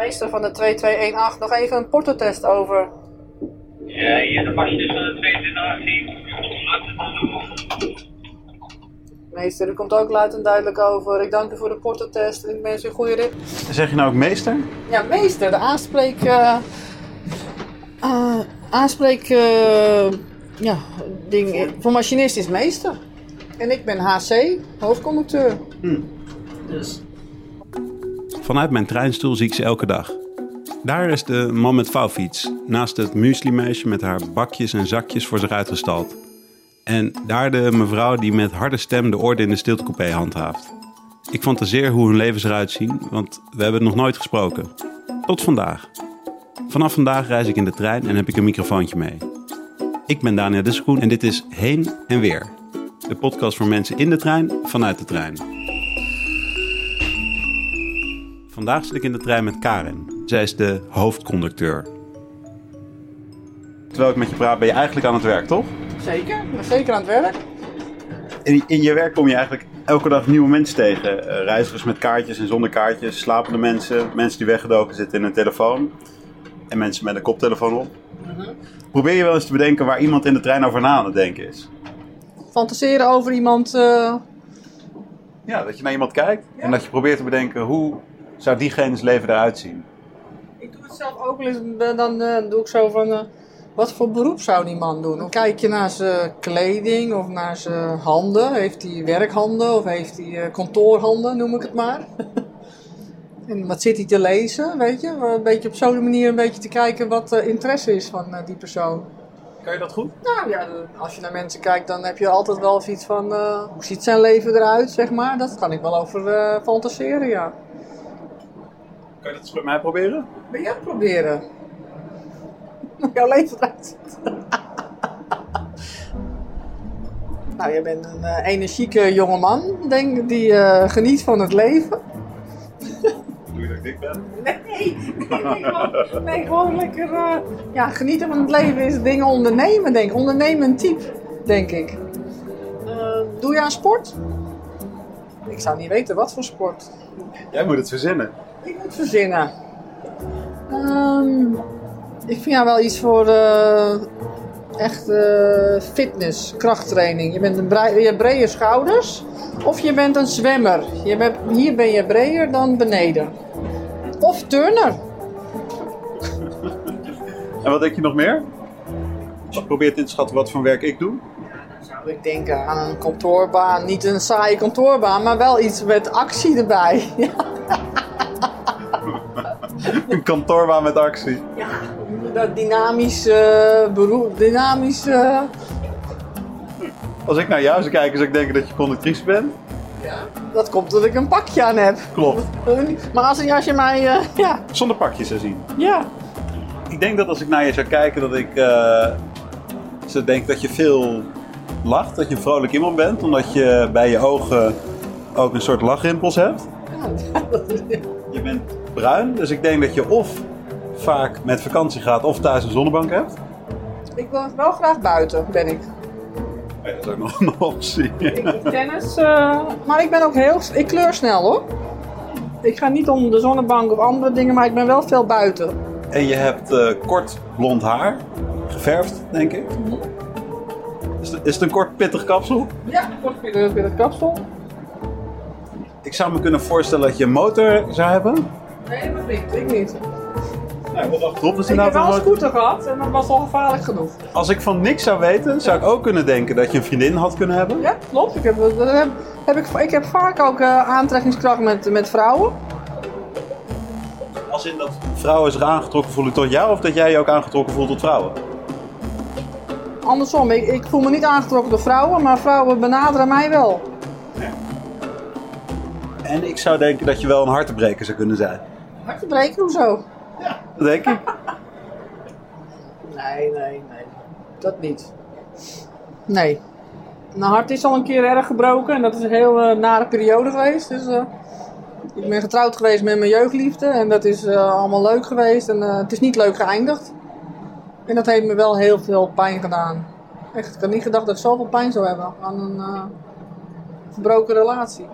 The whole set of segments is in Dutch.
Meester van de 2218, nog even een portotest over. Ja, hier de machinist van de 2218. Meester, u komt ook luid en duidelijk over. Ik dank u voor de portotest en ik wens u een goede rit. Zeg je nou ook meester? Ja, meester, de aanspreek... eh eh, aanspreek... eh, ja, ding voor machinist is meester. En ik ben HC, hoofdconducteur. Dus... Vanuit mijn treinstoel zie ik ze elke dag. Daar is de man met vouwfiets, naast het mueslimeisje met haar bakjes en zakjes voor zich uitgestald. En daar de mevrouw die met harde stem de orde in de stiltecoupé handhaaft. Ik fantaseer hoe hun levens eruit zien, want we hebben nog nooit gesproken. Tot vandaag. Vanaf vandaag reis ik in de trein en heb ik een microfoontje mee. Ik ben Daniel Dissekoen en dit is Heen en Weer. De podcast voor mensen in de trein, vanuit de trein. Vandaag zit ik in de trein met Karin. Zij is de hoofdconducteur. Terwijl ik met je praat, ben je eigenlijk aan het werk, toch? Zeker, ik ben zeker aan het werk. In, in je werk kom je eigenlijk elke dag nieuwe mensen tegen. Eh, reizigers met kaartjes en zonder kaartjes, slapende mensen, mensen die weggedoken zitten in hun telefoon. En mensen met een koptelefoon op. Probeer je wel eens te bedenken waar iemand in de trein over na aan het denken is. Fantaseren over iemand... eh, Ja, dat je naar iemand kijkt en dat je probeert te bedenken hoe zou diegene's leven eruit zien. Ik doe het zelf ook wel eens. Dan eh, doe ik zo van. eh, wat voor beroep zou die man doen? Dan kijk je naar zijn kleding of naar zijn handen. Heeft hij werkhanden of heeft hij eh, kantoorhanden, noem ik het maar. en wat zit hij te lezen, weet je? Een beetje op zo'n manier een beetje te kijken wat de interesse is van eh, die persoon. Kan je dat goed? Nou ja, als je naar mensen kijkt, dan heb je altijd wel iets van. eh, hoe ziet zijn leven eruit, zeg maar? Dat kan ik wel over eh, fantaseren, ja. Kan je dat eens met mij proberen? Jij het proberen? Jouw leven eruit nou, je bent een eh, energieke jongeman, denk ik, die eh, geniet van het leven. Doe je dat ik dik ben? Nee, nee, nee, gewoon, nee, gewoon lekker. eh, ja, genieten van het leven is dingen ondernemen, denk ik. Ondernemend type, denk ik. Doe je aan sport? Ik zou niet weten wat voor sport. Jij moet het verzinnen. Ik moet verzinnen. Ehm, ik vind jou wel iets voor eh, echt eh, fitness, krachttraining. Je, bent een brei- je hebt brede schouders of je bent een zwemmer. Je bent, hier ben je breder dan beneden. Of turner. En wat denk je nog meer? Als je probeert in te schatten wat voor werk ik doe. Zou ik denken aan een kantoorbaan. Niet een saaie kantoorbaan, maar wel iets met actie erbij. Een kantoorbaan met actie. Ja, dat dynamisch eh, beroep. Dynamisch. eh, Als ik naar jou zou kijken, zou ik denken dat je conductrice bent. dat komt dat ik een pakje aan heb. Klopt. Maar als, als je mij. eh, ja, Zonder pakje zou zien. ja. Ik denk dat als ik naar je zou kijken, dat ik eh zou denken dat je veel lacht. Dat je een vrolijk iemand bent, omdat je bij je ogen ook een soort lachrimpels hebt. Je bent bruin, dus ik denk dat je of vaak met vakantie gaat of thuis een zonnebank hebt. Ik wil wel graag buiten, ben ik. Ja, dat is ook nog een optie. Ik doe tennis, eh, maar ik ben ook heel. Ik kleur snel hoor. Ik ga niet om de zonnebank of andere dingen, maar ik ben wel veel buiten. En je hebt eh, kort blond haar, geverfd, denk ik. Is het, is het een kort pittig kapsel? Ja, kort weer weer het kapsel. Ik zou me kunnen voorstellen dat je een motor zou hebben. Nee, dat niet. Ik niet. Nou, achterop Ik heb wel een scooter gehad en dat was al gevaarlijk genoeg. Als ik van niks zou weten, zou ik ook kunnen denken dat je een vriendin had kunnen hebben. Ja, klopt. Ik heb, heb ik, ik heb vaak ook eh, aantrekkingskracht met, met vrouwen. Als in dat vrouwen zich aangetrokken voelen tot jou, of dat jij je ook aangetrokken voelt tot vrouwen. Andersom, ik, ik voel me niet aangetrokken door vrouwen, maar vrouwen benaderen mij wel. En ik zou denken dat je wel een hartebreker zou kunnen zijn. Hartje breken, hoezo? Dat denk ik. Nee, nee, nee. Dat niet. Nee. Mijn hart is al een keer erg gebroken en dat is een heel eh, nare periode geweest. Dus, eh, ik ben getrouwd geweest met mijn jeugdliefde en dat is eh, allemaal leuk geweest en het is niet leuk geëindigd. En dat heeft me wel heel veel pijn gedaan. Echt, ik had niet gedacht dat ik zoveel pijn zou hebben aan een verbroken relatie.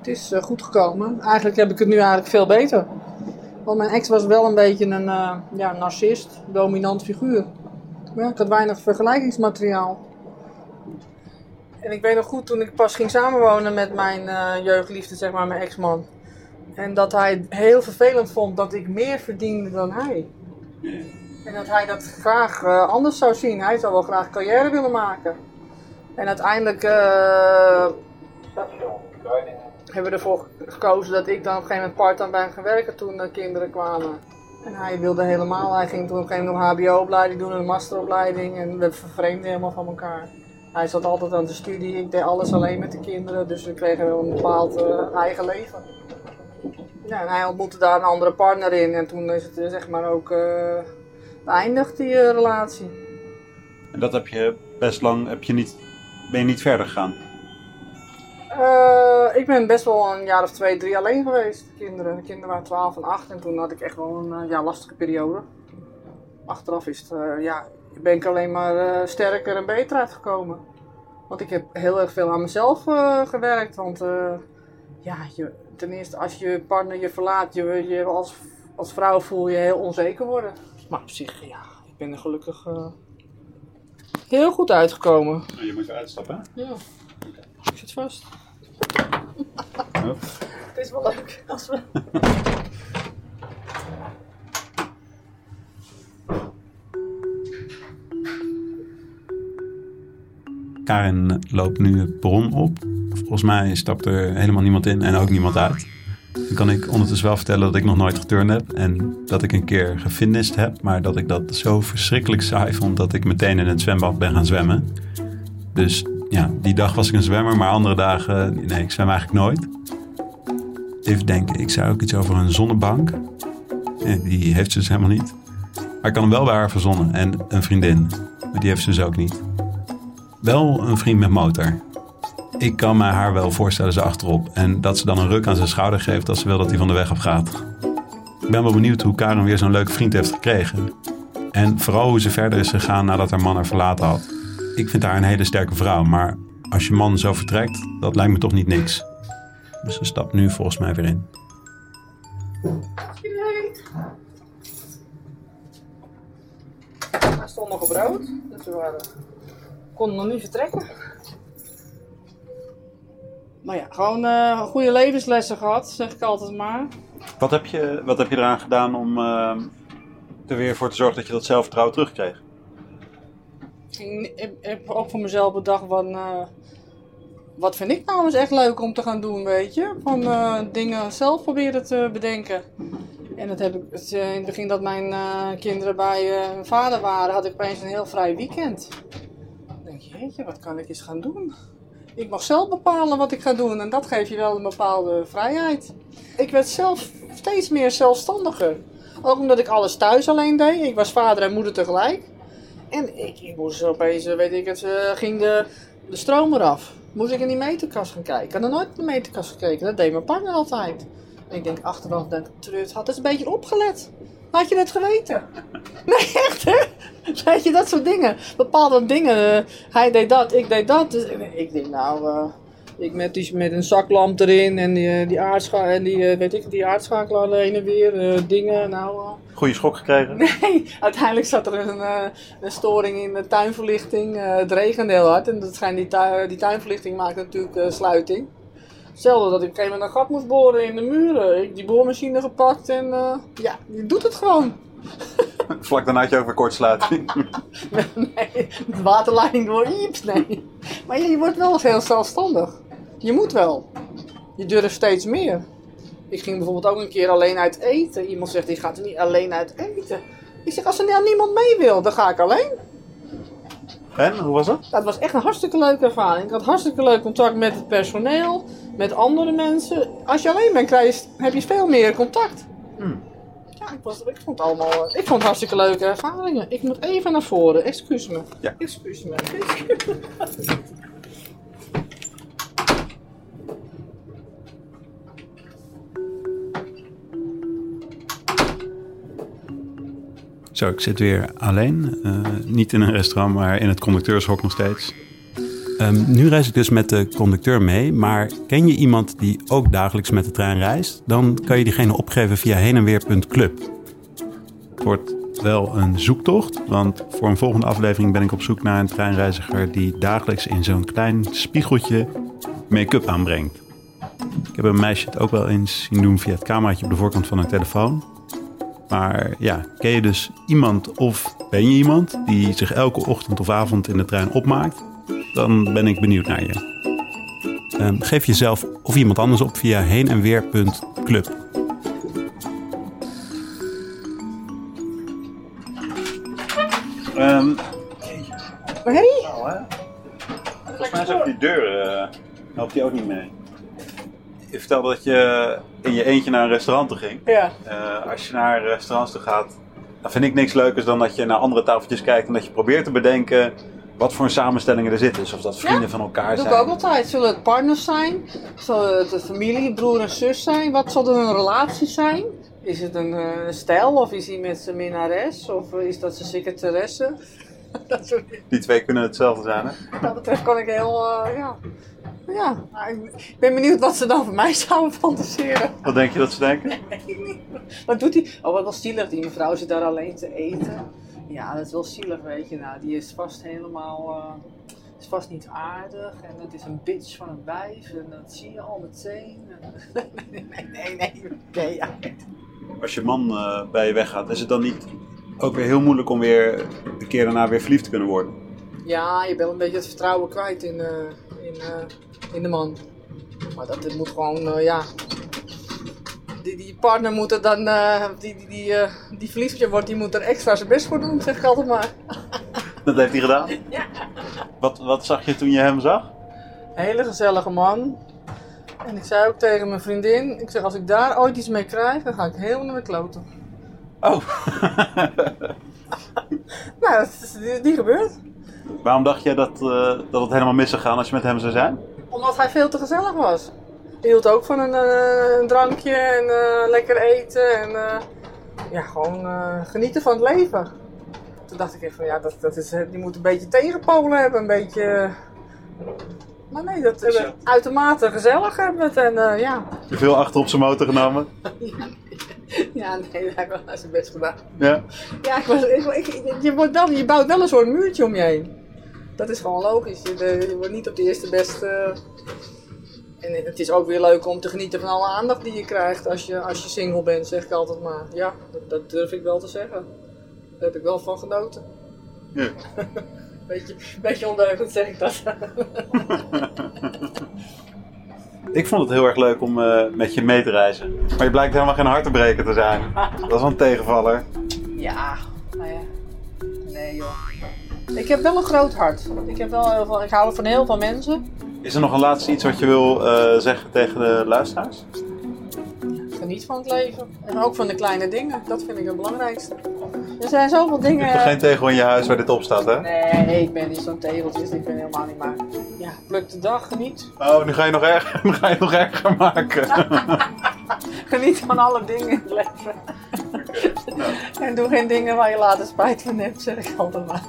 Het is eh, goed gekomen. Eigenlijk heb ik het nu eigenlijk veel beter. Want mijn ex was wel een beetje een eh, ja, narcist, dominant figuur. Ik had weinig vergelijkingsmateriaal. En ik weet nog goed toen ik pas ging samenwonen met mijn eh, jeugdliefde, zeg maar, mijn ex-man. En dat hij het heel vervelend vond dat ik meer verdiende dan hij. En dat hij dat graag anders zou zien. Hij zou wel graag carrière willen maken. En uiteindelijk hebben ervoor gekozen dat ik dan op een gegeven moment part-time bij gaan werken toen de kinderen kwamen. En hij wilde helemaal, hij ging toen op een gegeven moment een hbo-opleiding doen, een masteropleiding. En we vervreemden helemaal van elkaar. Hij zat altijd aan de studie, ik deed alles alleen met de kinderen, dus we kregen wel een bepaald eh, eigen leven. Ja, en hij ontmoette daar een andere partner in en toen is het eh, zeg maar ook eh, beëindigd, die relatie. En dat heb je best lang, heb je niet, ben je niet verder gegaan? Eh, ik ben best wel een jaar of twee, drie alleen geweest. De kinderen, de kinderen waren 12 en 8 en toen had ik echt wel een eh, ja, lastige periode. Achteraf is het, eh, ja, ben ik alleen maar eh, sterker en beter uitgekomen. Want ik heb heel erg veel aan mezelf eh, gewerkt. Want eh, ja, je, ten eerste als je partner je verlaat, je, je als, als vrouw voel je heel onzeker worden. Maar op zich, ja, ik ben er gelukkig eh, heel goed uitgekomen. Je moet eruit stappen, Ja, ik zit vast. Het is wel leuk als we. Karin loopt nu het bron op. Volgens mij stapt er helemaal niemand in en ook niemand uit. Dan kan ik ondertussen wel vertellen dat ik nog nooit geturnd heb. En dat ik een keer gefinist heb. Maar dat ik dat zo verschrikkelijk saai vond dat ik meteen in het zwembad ben gaan zwemmen. Dus ja, die dag was ik een zwemmer. Maar andere dagen, nee, ik zwem eigenlijk nooit. Even denken, ik zei ook iets over een zonnebank. Die heeft ze dus helemaal niet. Maar ik kan hem wel bij haar verzonnen. En een vriendin. Maar die heeft ze dus ook niet. Wel een vriend met motor. Ik kan me haar wel voorstellen ze achterop. En dat ze dan een ruk aan zijn schouder geeft als ze wil dat hij van de weg af gaat. Ik ben wel benieuwd hoe Karen weer zo'n leuke vriend heeft gekregen. En vooral hoe ze verder is gegaan nadat haar man haar verlaten had. Ik vind haar een hele sterke vrouw, maar als je man zo vertrekt, dat lijkt me toch niet niks. Dus ze stapt nu volgens mij weer in. Hij stond nog op rood, dus we waren, konden nog niet vertrekken. Maar ja, gewoon eh, goede levenslessen gehad, zeg ik altijd maar. Wat heb je, wat heb je eraan gedaan om eh, er weer voor te zorgen dat je dat zelfvertrouwen terugkreeg? Ik heb ook voor mezelf bedacht van, eh, wat vind ik nou eens echt leuk om te gaan doen, weet je? Van eh, dingen zelf proberen te bedenken. En dat heb ik, eh, in het begin dat mijn kinderen bij hun vader waren, had ik opeens een heel vrij weekend. Dan denk je, wat kan ik eens gaan doen? Ik mag zelf bepalen wat ik ga doen en dat geeft je wel een bepaalde vrijheid. Ik werd zelf steeds meer zelfstandiger. Ook omdat ik alles thuis alleen deed. Ik was vader en moeder tegelijk. En ik, ik moest opeens, eh, weet ik het, eh, ging de, de stroom eraf. Moest ik in die meterkast gaan kijken. Ik had nooit in de meterkast gekeken. Dat deed mijn partner altijd. En ik denk achteraf, denk, Trut had eens een beetje opgelet. Had je dat geweten? Nee, echt hè? Weet je, dat soort dingen. Bepaalde dingen. eh, hij deed dat, ik deed dat. Dus ik- denk, nou, ik met, die, met een zaklamp erin en die, eh, die, aardscha en die, eh, weet ik, die aardschakelaar heen en weer. eh, dingen, nou... eh, Goeie schok gekregen? Nee, uiteindelijk zat er een, een storing in de tuinverlichting. Het regende heel hard en dat schijnt die, die tuinverlichting maakt natuurlijk sluiting. Hetzelfde dat ik op een gegeven moment een gat moest boren in de muren. Ik die boormachine gepakt en ja, je doet het gewoon. Vlak daarna had je ook weer kortsluiting. nee, de waterleiding door Ieps, nee. Maar je, je wordt wel heel zelfstandig. Je moet wel. Je durft steeds meer. Ik ging bijvoorbeeld ook een keer alleen uit eten. Iemand zegt, die gaat er niet alleen uit eten. Ik zeg, als er nou niemand mee wil, dan ga ik alleen. en, hoe was het? Dat was echt een hartstikke leuke ervaring. Ik had hartstikke leuk contact met het personeel, met andere mensen. Als je alleen bent, krijg je, heb je veel meer contact. Hmm. Ja, ik, was, ik vond het allemaal. Ik vond het hartstikke leuke ervaringen. Ik moet even naar voren, excuus me. Ja. Excuus me. Zo, ik zit weer alleen. Eh, niet in een restaurant, maar in het conducteurshok nog steeds. Ehm, nu reis ik dus met de conducteur mee, maar ken je iemand die ook dagelijks met de trein reist? Dan kan je diegene opgeven via heenenweer.club. Het wordt wel een zoektocht, want voor een volgende aflevering ben ik op zoek naar een treinreiziger die dagelijks in zo'n klein spiegeltje make-up aanbrengt. Ik heb een meisje het ook wel eens zien doen via het cameraatje op de voorkant van een telefoon. Maar ja, ken je dus iemand of ben je iemand die zich elke ochtend of avond in de trein opmaakt? Dan ben ik benieuwd naar je. Ehm, geef jezelf of iemand anders op via heenenweer.club. Um, Hey? Volgens mij is ook die deur, uh, helpt die ook niet mee. Je vertelde dat je in je eentje naar een restaurant toe ging. Ja. Uh, als je naar restaurants toe gaat, dan vind ik niks leukers dan dat je naar andere tafeltjes kijkt en dat je probeert te bedenken wat voor samenstellingen er zitten. Dus of dat vrienden Ja, van elkaar Dat zijn. doe ik ook altijd. Zullen het partners zijn? Zullen het de familie, broer en zus zijn? Wat zal een relatie zijn? Is het een eh, stijl of is hij met zijn minnares? Of eh, is dat zijn secretaresse? dat soort. Die twee kunnen hetzelfde zijn, hè? Wat dat betreft kan ik heel, eh, ja. Ja, ik ben benieuwd wat ze dan voor mij zouden fantaseren. Wat denk je dat ze denken? Wat doet hij? Oh, wat wel zielig. Die mevrouw zit daar alleen te eten. Ja, dat is wel zielig, weet je. Nou, die is vast helemaal... eh, is vast niet aardig. En het is een bitch van een wijf. En dat zie je al meteen. nee, nee, nee. Nee, nee ja. Als je man eh, bij je weggaat, is het dan niet ook weer heel moeilijk om weer een keer daarna weer verliefd te kunnen worden? ja, je bent een beetje het vertrouwen kwijt in, eh, in, in de man. Maar dat dit moet gewoon, eh, ja... Die, die partner moet er dan, eh, die, die, die, eh, die verliefd wordt, die moet er extra zijn best voor doen, zeg ik altijd maar. Dat heeft hij gedaan? Wat, wat zag je toen je hem zag? Hele gezellige man. En ik zei ook tegen mijn vriendin, ik zeg als ik daar ooit iets mee krijg, dan ga ik helemaal naar de kloten. Oh, Nou, dat is niet- niet gebeurd. waarom dacht jij dat, dat het helemaal mis zou gaan als je met hem zou zijn? Omdat hij veel te gezellig was. Hij hield ook van een, eh, een drankje en eh, lekker eten en eh, ja, gewoon eh, genieten van het leven. Toen dacht ik even van ja, dat, dat is, die moet een beetje tegenpolen hebben, een beetje... Maar nee, dat hebben we uitermate gezellig hebben het en eh, ja. Heb je veel achter op zijn motor genomen? Ja, nee, hij heeft wel zijn best gedaan. Ja. Ja, ik was, ik, ik- je, wordt dan, je bouwt wel een soort muurtje om je heen. Dat is gewoon logisch. Je, de- je wordt niet op de eerste beste. En het is ook weer leuk om te genieten van alle aandacht die je krijgt als je, als je single bent, zeg ik altijd maar. Ja, dat, dat durf ik wel te zeggen. Daar heb ik wel van genoten. Ja. Beetje, beetje ondeugend zeg ik dat. Ik vond het heel erg leuk om eh, met je mee te reizen. Maar je blijkt helemaal geen hartebreker te zijn. Dat is wel een tegenvaller. Ja. Ik heb wel een groot hart. Ik, heb wel heel veel, ik hou van heel veel mensen. Is er nog een laatste iets wat je wil eh, zeggen tegen de luisteraars? Geniet van het leven. En ook van de kleine dingen. Dat vind ik het belangrijkste. Er zijn zoveel Je dingen. hebt toch geen tegel in je huis waar dit op staat, hè? Nee, ik ben niet zo'n tegeltjes. Ik ben helemaal niet maar. Ja, pluk de dag, geniet. Oh, nu ga je nog erger, nu ga je nog erger maken. Geniet van alle dingen in het leven. En doe geen dingen waar je later spijt van hebt, zeg ik altijd maar.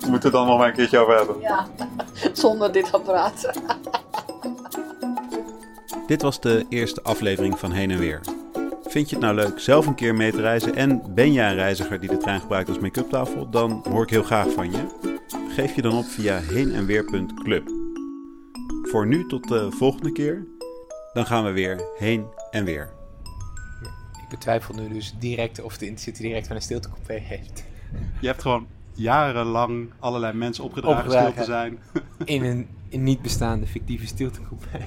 We moeten het dan nog maar een keertje over hebben. Ja, zonder dit apparaat. Dit was de eerste aflevering van Heen en Weer. Vind je het nou leuk zelf een keer mee te reizen en ben jij een reiziger die de trein gebruikt als make-up tafel? Dan hoor ik heel graag van je. Geef je dan op via heenenweer.club. Voor nu tot de volgende keer. Dan gaan we weer heen en weer. Betwijfel nu dus direct of de Intercity direct van een stiltecoupé heeft. Je hebt gewoon jarenlang allerlei mensen opgedragen, Opgedragen. stil te zijn. In een, een niet bestaande fictieve stiltecoupé.